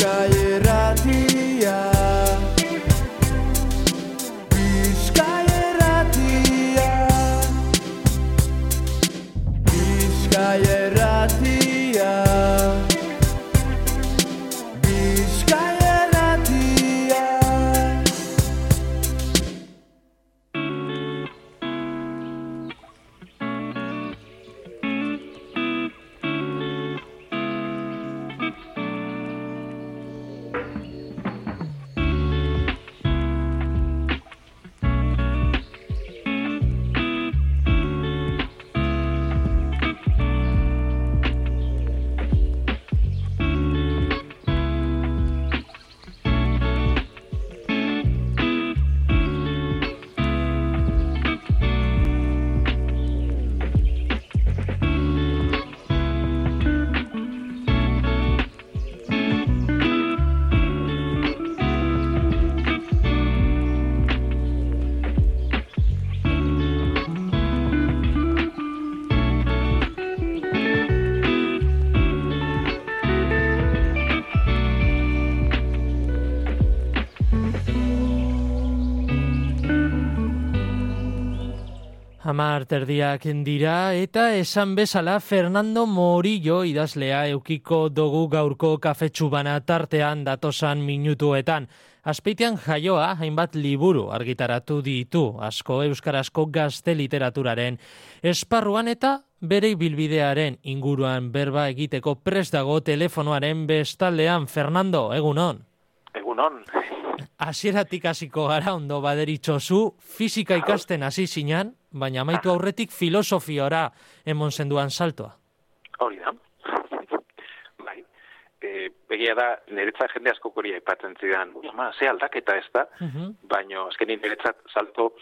caerá. Hamar terdiak dira eta esan bezala Fernando Morillo idazlea eukiko dugu gaurko kafetsu bana tartean datosan minutuetan. Azpeitean jaioa hainbat liburu argitaratu ditu, asko euskarazko gazte literaturaren esparruan eta bere bilbidearen inguruan berba egiteko prest dago telefonoaren bestaldean Fernando, egunon. Egunon, Hasieratik hasiko gara ondo baderitzozu, fizika ikasten hasi zinan, baina amaitu aurretik filosofiora emon zenduan saltoa. hori da. Bai, e, begia da, niretzat jende asko hori aipatzen zidan, ama, ze aldaketa ez da, Mhm. baino azkenin niretzat salto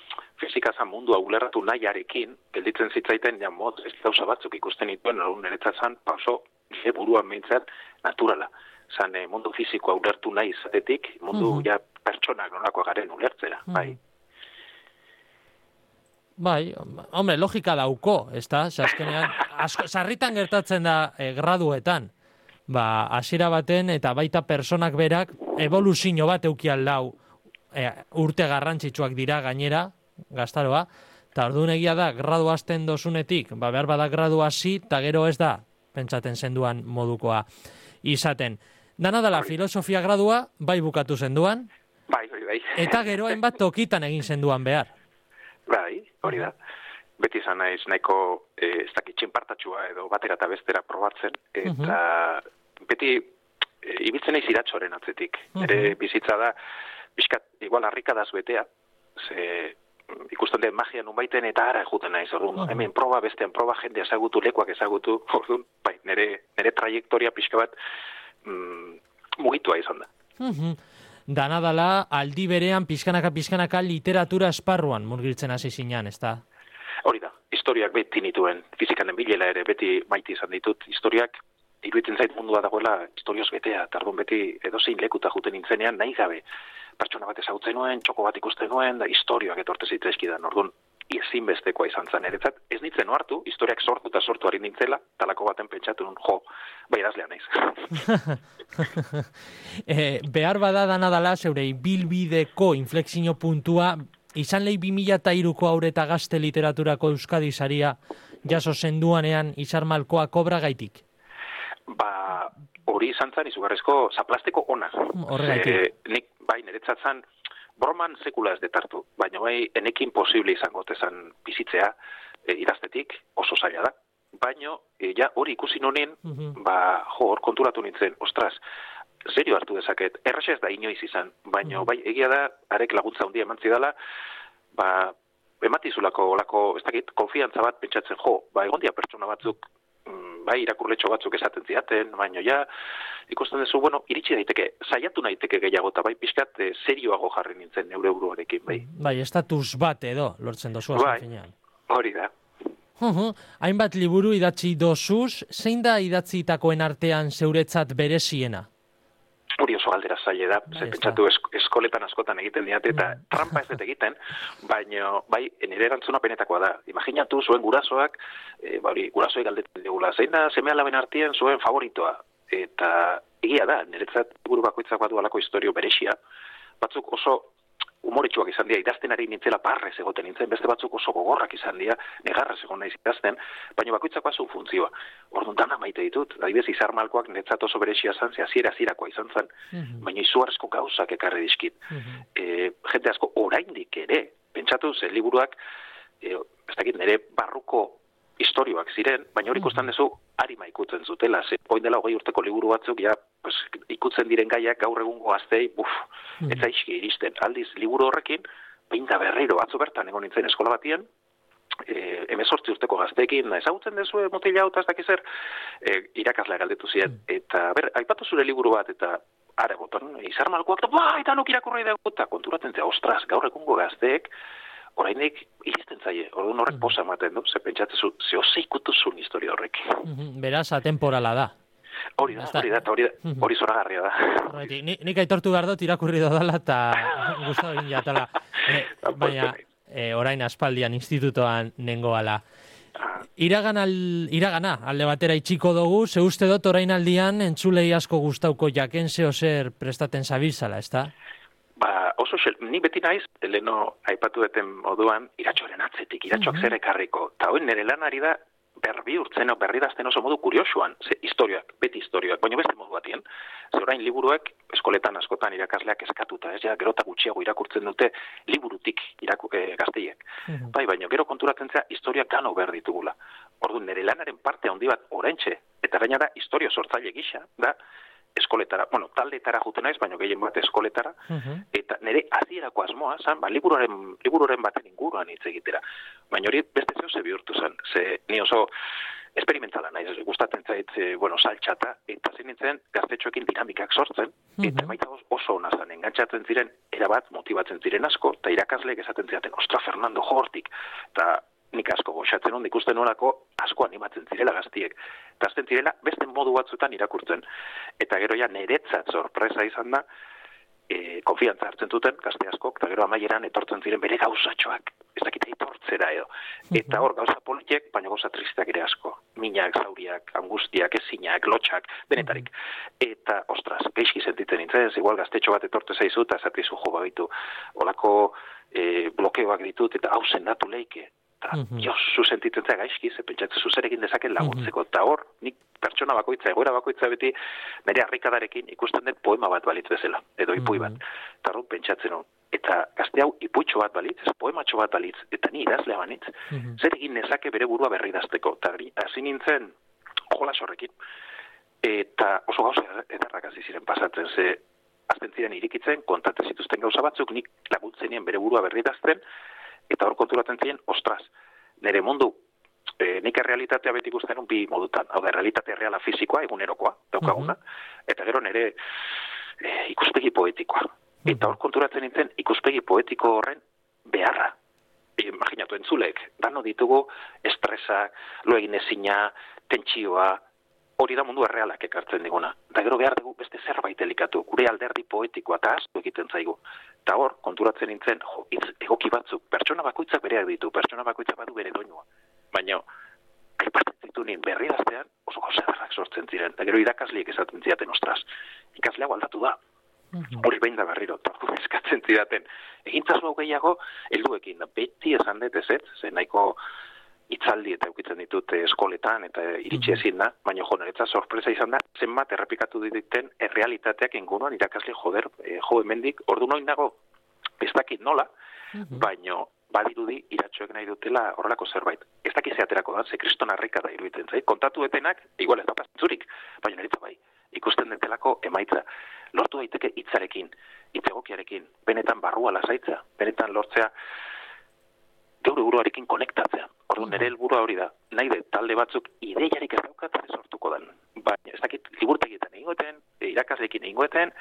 fizika zan mundua ulerratu nahiarekin, gelditzen zitzaiten, ja, mod, ez gauza batzuk ikusten dituen, niretzat zan, pauso, nire buruan behintzat, naturala. Zan, e, mundu fizikoa ulertu nahi izatetik, mundu, Mhm. ja, pertsonak nolakoa garen ulertzera, bai. Mhm. Bai, hombre, logika dauko, ez da? Ze azkenean, asko, sarritan gertatzen da e, graduetan. Ba, hasiera baten eta baita personak berak evoluzio bat eukial lau e, urte garrantzitsuak dira gainera, gaztaroa, eta orduan egia da, gradu hasten dozunetik, ba, behar bada gradu hasi, eta gero ez da, pentsaten zenduan modukoa izaten. Dana dela, filosofia gradua, bai bukatu zenduan, Bai, hori bai. eta gero hainbat tokitan egin zenduan behar. Bai, hori da. Beti izan naiz nahiko eh, ez dakit txinpartatxua edo batera eta bestera probatzen, eta beti eh, ibiltzen naiz iratxoren atzetik. Ere bizitza da, bizkat, igual harrikadaz betea, ze mm, ikusten den magia nunbaiten eta ara juten naiz, orduan, hemen proba, bestean proba, jende ezagutu, lekuak ezagutu, orduan, bai, nire, nire trajektoria pixka bat mm, mugitua izan da. Mhm. Dana dala aldi berean pizkanaka pizkanaka literatura esparruan murgiltzen hasi zinan, ez da? Hori da, historiak beti nituen, fizikanen bilela ere beti maite izan ditut, historiak iruditzen zait mundua dagoela historioz betea, tardun beti edozein lekuta juten nintzenean nahi gabe. Pertsona bat ezagutzen nuen, txoko bat ikusten nuen, da historioak etorte zitzaizkidan, orduan ezinbestekoa izan zen eretzat. Ez nintzen hartu, historiak sortu eta sortu ari nintzela, talako baten pentsatu nun, jo, bai idazlea naiz. e, behar bada dana dala zeure bilbideko inflexio puntua izan lehi 2002ko aurre eta gazte literaturako Euskadi saria jaso zenduanean izarmalkoa kobra gaitik. ba, hori izan zen izugarrizko zaplasteko ona. Horregatik. Ze, nik, bai, niretzat zen, broman sekula ez detartu, baina bai, enekin posible izango tezan bizitzea e, idaztetik oso zaila da. Baino, e, ja hori ikusi nonen, Mhm. ba, jo, hor konturatu nintzen, ostras, serio hartu dezaket, erraxa ez da inoiz izan, baino, bai, egia da, arek laguntza handia eman zidala, ba, ematizulako, olako, ez dakit, konfiantza bat pentsatzen, jo, ba, egon dia pertsona batzuk, mm, bai, irakurletxo batzuk esaten ziaten, baino, ja, ikusten duzu, bueno, iritsi daiteke, saiatu naiteke gehiago, eta bai, pixkat, eh, serioago jarri nintzen neure buruarekin, bai. Bai, estatus bat edo lortzen dozu Bai. finean. Hori da. Hainbat liburu idatzi dozuz, zein da idatzitakoen artean zeuretzat bereziena? Hori oso galdera zaile da, Bai, ze pentsatu esk- eskoletan askotan egiten diate, eta trampa ez dut egiten, baina bai, nire erantzuna penetakoa da. Imaginatu zuen gurasoak, e, ba, hori, gurasoek galdetzen digula, zein da seme alaben artean zuen favoritoa? Eta egia da, niretzat liburu bakoitzak badu alako historio beresia, batzuk oso umoretsuak izan dira, idazten ari nintzela parrez egoten nintzen, beste batzuk oso gogorrak izan dira, negarrez egon naiz idazten, baina bakoitzak bazu funtzioa. Orduan dana maite ditut, adibidez izar malkoak netzat oso beresia zan, ze hasiera zirakoa izan zen, Mhm. baina izugarrizko gauzak ekarri dizkit. Mhm. E, jende asko oraindik ere, pentsatu ze liburuak, e, ez dakit nire barruko historioak ziren, baina hori ikusten duzu harima ikutzen zutela, ze oin dela hogei urteko liburu batzuk, ja, pues, ikutzen diren gaiak gaur egungo gaztei, buf, Mhm. ez zaizki iristen. Aldiz, liburu horrekin, da berriro atzo bertan egon nintzen eskola batien, e, emezortzi urteko gazteekin, ezagutzen dezue motila hau eta ez dakiz zer, e, irakaslea galdetu ziren. Eta, ber, aipatu zure liburu bat, eta ara botan, izar malkoak, eta, ba, eta nuk irakurri dugu, eta konturatzen zea, ostras, gaur egungo gazteek, orainik iristen zaie, orduan horrek posa ematen du, ze pentsatzezu, ze ose ikutuzun historia horrek. Beraz, atemporala da. Hori da, hori da, hori, da, hori zoragarria da. Horregatik, ni, nik aitortu behar dut irakurri dodala eta egin jatala. E, baina, e, orain aspaldian institutoan nengoala. Ah, Iragan al, iragana, alde batera itxiko dugu, ze uste dut orain aldian entzulei asko gustauko jaken zeo zer prestaten zabiltzala, ez da? Ba, oso xel, ni beti naiz, leno aipatu deten moduan, iratxoaren atzetik, iratxoak Mhm. zer ekarriko. Ta hoen nire lanari da, berbi urtzen, berri dazten oso modu kuriosuan, ze historioak, beti historioak, baina beste modu batien. Ze orain liburuak, eskoletan askotan irakasleak eskatuta, ez ja, gerota gutxiago irakurtzen dute liburutik iraku, e, gazteiek. Mhm. Bai, baina gero konturatzen zea historiak gano behar ditugula. Orduan, nire lanaren parte handi bat oraintxe, eta gainera historio sortzaile gisa, da, eskoletara, bueno, taldetara juten naiz, baina gehien bat eskoletara, Mhm. eta nire hasierako asmoa zan, ba, liburuaren, liburuaren baten inguruan hitz egitera. Baina hori beste zeo ze bihurtu zen, ze ni oso esperimentala naiz, gustatzen zait, e, bueno, saltxata, eta zen nintzen gaztetxoekin dinamikak sortzen, eta os- oso ona zen, engantzatzen ziren, erabat motibatzen ziren asko, eta irakasleek esaten zidaten, ostra, Fernando, jortik, eta nik asko goxatzen hon, ikusten nolako asko animatzen zirela gaztiek. Eta azten zirela beste modu batzutan irakurtzen. Eta gero ja niretzat sorpresa izan da, e, konfiantza hartzen duten gazte askok, eta gero amaieran etortzen ziren bere gauzatxoak. Ez dakite etortzera edo. Eta hor gauza politiek, baina gauza tristeak ere asko. Minak, zauriak, angustiak, ezinak, lotxak, denetarik. Eta, ostras, geizki sentitzen nintzen, igual gaztetxo bat etorte zaizu, eta esatizu jo babitu. Olako e, blokeoak ditut, eta hau sendatu leike. Eta, Mhm. jo, zu sentitzen zea gaizki, ze pentsatzen zuzerekin dezaken laguntzeko. Eta hor, nik pertsona bakoitza, egoera bakoitza beti, nire harrikadarekin ikusten dut poema bat balitz bezala, edo ipui bat. Mhm. Eta hor, pentsatzen hon. Eta gazte hau ipuitxo bat balitz, poematxo bat balitz, eta ni idazlea banitz, Mhm. zer egin nezake bere burua berri dazteko. Eta hasi nintzen jolas horrekin. Eta oso gauza ederrak hasi ziren pasatzen, ze azten ziren irikitzen, kontatzen zituzten gauza batzuk, nik laguntzen bere burua berri dazten, eta hor konturatzen ziren, ostras, nire mundu, e, nik errealitatea beti ikusten bi modutan, hau da, realitate reala fizikoa, egunerokoa, daukaguna, eta gero nire e, ikuspegi poetikoa. Eta hor konturatzen nintzen, ikuspegi poetiko horren beharra. E, imaginatu entzulek, dano ditugu estresa, lo egin ezina, tentsioa, hori da mundu errealak ekartzen diguna. Eta gero behar dugu beste zerbait elikatu, gure alderdi poetikoa eta asko egiten zaigu. Eta hor, konturatzen nintzen, jo, hitz egoki batzuk, pertsona bakoitzak bereak ditu, pertsona bakoitzak badu bere doinua. Baina, aipatzen zitu nien berri daztean, oso gauza ederrak sortzen ziren. Eta gero irakasliek esaten zidaten, ostras, ikasle hau aldatu da, Mhm. hori behin da berriro, tortu eskatzen zidaten. Egintzazu hau gehiago, helduekin, beti esan dut ez ez, ze nahiko itzaldi eta eukitzen ditut eh, eskoletan eta iritsi ezin da, baina jo, niretza sorpresa izan da, zenbat errepikatu dituten errealitateak inguruan irakasle joder, eh, jo hemendik, ordu noin dago, ez dakit nola, Mhm. baino badirudi iratxoek nahi dutela horrelako zerbait. Ez dakit ze aterako da, ze kriston harrika da iruditzen zait. Kontatu etenak, igual ez da zentzurik, baina niretza bai, ikusten detelako emaitza. Lortu daiteke hitzarekin, hitzegokiarekin, benetan barrua lasaitza, benetan lortzea geure buruarekin konektatzea. Orduan nire helburua hori da. Nahi dut talde batzuk ideiarik ez daukat sortuko den. Baina ez dakit liburtegietan egingoeten, irakasleekin egingoeten,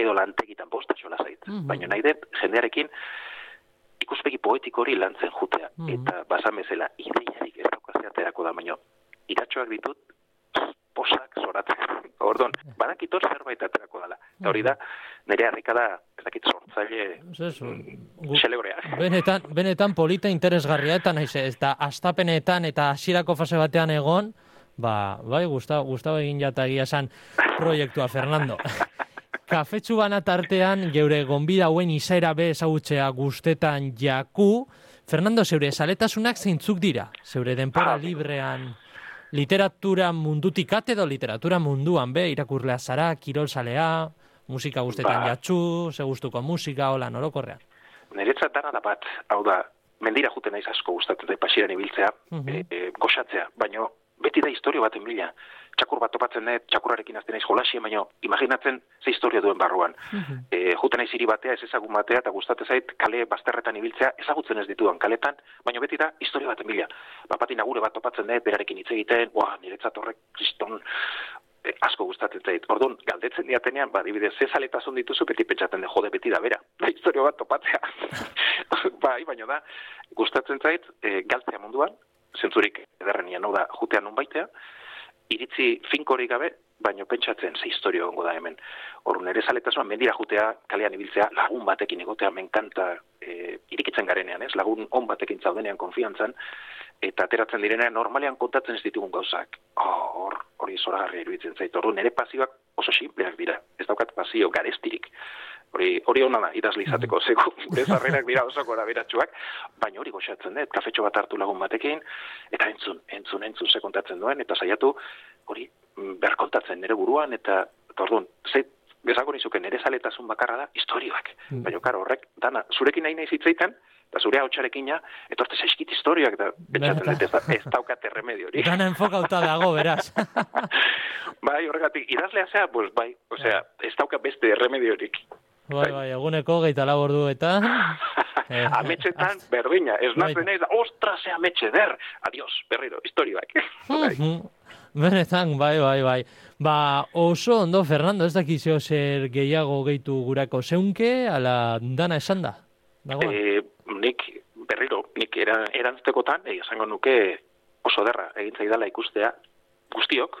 edo lantegitan bosta xola zait. Mhm. Baina nahi dut jendearekin ikuspegi poetiko hori lantzen jutea. Mhm. Eta basan bezala ideiarik ez daukazia aterako da, baina iratxoak ditut posak zoratzen. Orduan, badakit hor zerbait aterako dela. Eta hori da, nire harrikada, ez dakit sortzaile gu- xelebrea. Benetan, benetan polita interesgarria eta naiz ez da astapenetan eta hasierako fase batean egon, Ba, bai, gusta, gustaba egin jata egia esan proiektua, Fernando. Kafetxu bana tartean, geure gonbida hauen izaera be ezagutzea guztetan jaku, Fernando, zeure saletasunak zeintzuk dira? Zeure denpora Ah. librean literatura mundutik at edo literatura munduan be, irakurlea zara, kirolzalea, musika guztetan Ba. jatzu, ze gustuko musika, hola, norokorrean. Niretzat dana da bat, hau da, mendira juten naiz asko gustatzen da pasiran ibiltzea, Mhm. e, e, goxatzea, baino beti da historio baten bila. Txakur bat topatzen dut, txakurrarekin azten naiz jolasie, baino imaginatzen ze historia duen barruan. E, juten naiz hiri batea, ez ezagun batea, eta gustatzen zait kale bazterretan ibiltzea ezagutzen ez dituan kaletan, baino beti da historia baten bila. Bapati nagure bat topatzen dut, berarekin hitz egiten, boa, niretzat horrek kriston e, asko gustatzen zait. Orduan, galdetzen diatenean, ba, adibidez, ze zaletasun dituzu, beti pentsatzen de jode beti da bera. Da, historia bat topatzea. bai, baino da, gustatzen zait, e, galtzea munduan, zentzurik ederrenian, hau da, jutea nun baitea, iritzi finkorik gabe, baino pentsatzen ze historio gongo da hemen. Hor, nire zaletasuna, mendira jutea, kalean ibiltzea, lagun batekin egotea, menkanta e, irikitzen garenean, ez? Lagun on batekin zaudenean konfiantzan, eta ateratzen direnean normalean kontatzen ez ditugun gauzak. Oh, hor, hori zoragarria iruditzen zait. Ordu nire pasioak oso simpleak dira. Ez daukat pasio garestirik. Hori, hori hona da, idazle izateko, zego, gure zarrerak dira oso gora beratxuak, baina hori goxatzen dut, kafetxo bat hartu lagun batekin, eta entzun, entzun, entzun ze kontatzen duen, eta saiatu, hori, mm, berkontatzen nire buruan, eta, eta orduan, ze, bezako nizuke nire zaletasun bakarra da, historioak. Mm. Baina, karo, horrek, dana, zurekin nahi nahi zitzeiten, eta zure hautsarekina, etorte zaizkit historioak, da, pentsatzen dut, ez, da, ez daukat erremedio hori. Dana enfokauta dago, beraz. bai, horregatik, idazlea zea, pues bai, osea, ez dauka beste erremediorik. Bai, bai, eguneko geita lau orduetan. Eh, Ametxetan, berdina, ez Bai. nazen ez, ostra, ze ametxe der, adios, berriro, historioak. Bai. Benetan, bai, bai, bai. Ba, oso ondo, Fernando, ez dakizio zer gehiago gehitu gurako zeunke, ala dana esan da. Dagoa? e, nik, berriro, nik era, erantztekotan, e, esango nuke oso derra, egin zaidala ikustea, guztiok,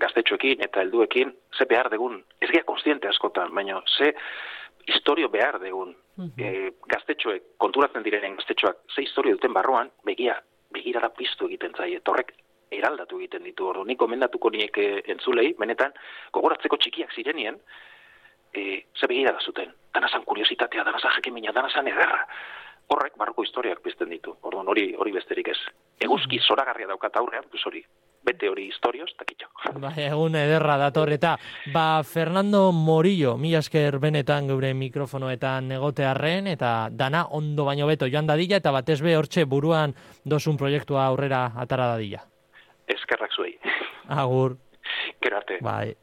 gaztetxoekin eta helduekin, ze behar degun, ez gea konstiente askotan, baina ze historio behar degun, e, gaztetxoek, konturatzen direnen gaztetxoak, ze historio duten barruan, begia, begirara piztu egiten zaie, torrek eraldatu egiten ditu ordu. Nik komendatuko niek eh, entzulei, benetan, gogoratzeko txikiak zirenien, e, ze begirada zuten. Danazan kuriositatea, danazan jakimina, danazan ederra. Horrek barruko historiak pizten ditu. Orduan hori hori besterik ez. Eguzki zoragarria daukat aurrean, pues hori, bete hori historioz, takitxo. Ba, egun ederra dator eta ba, Fernando Morillo, mila esker benetan geure mikrofonoetan egotearren eta dana ondo baino beto joan dadila eta batez be hortxe buruan dosun proiektua aurrera atara dadila. Eskerrak zuei. Agur, Gero arte. bai.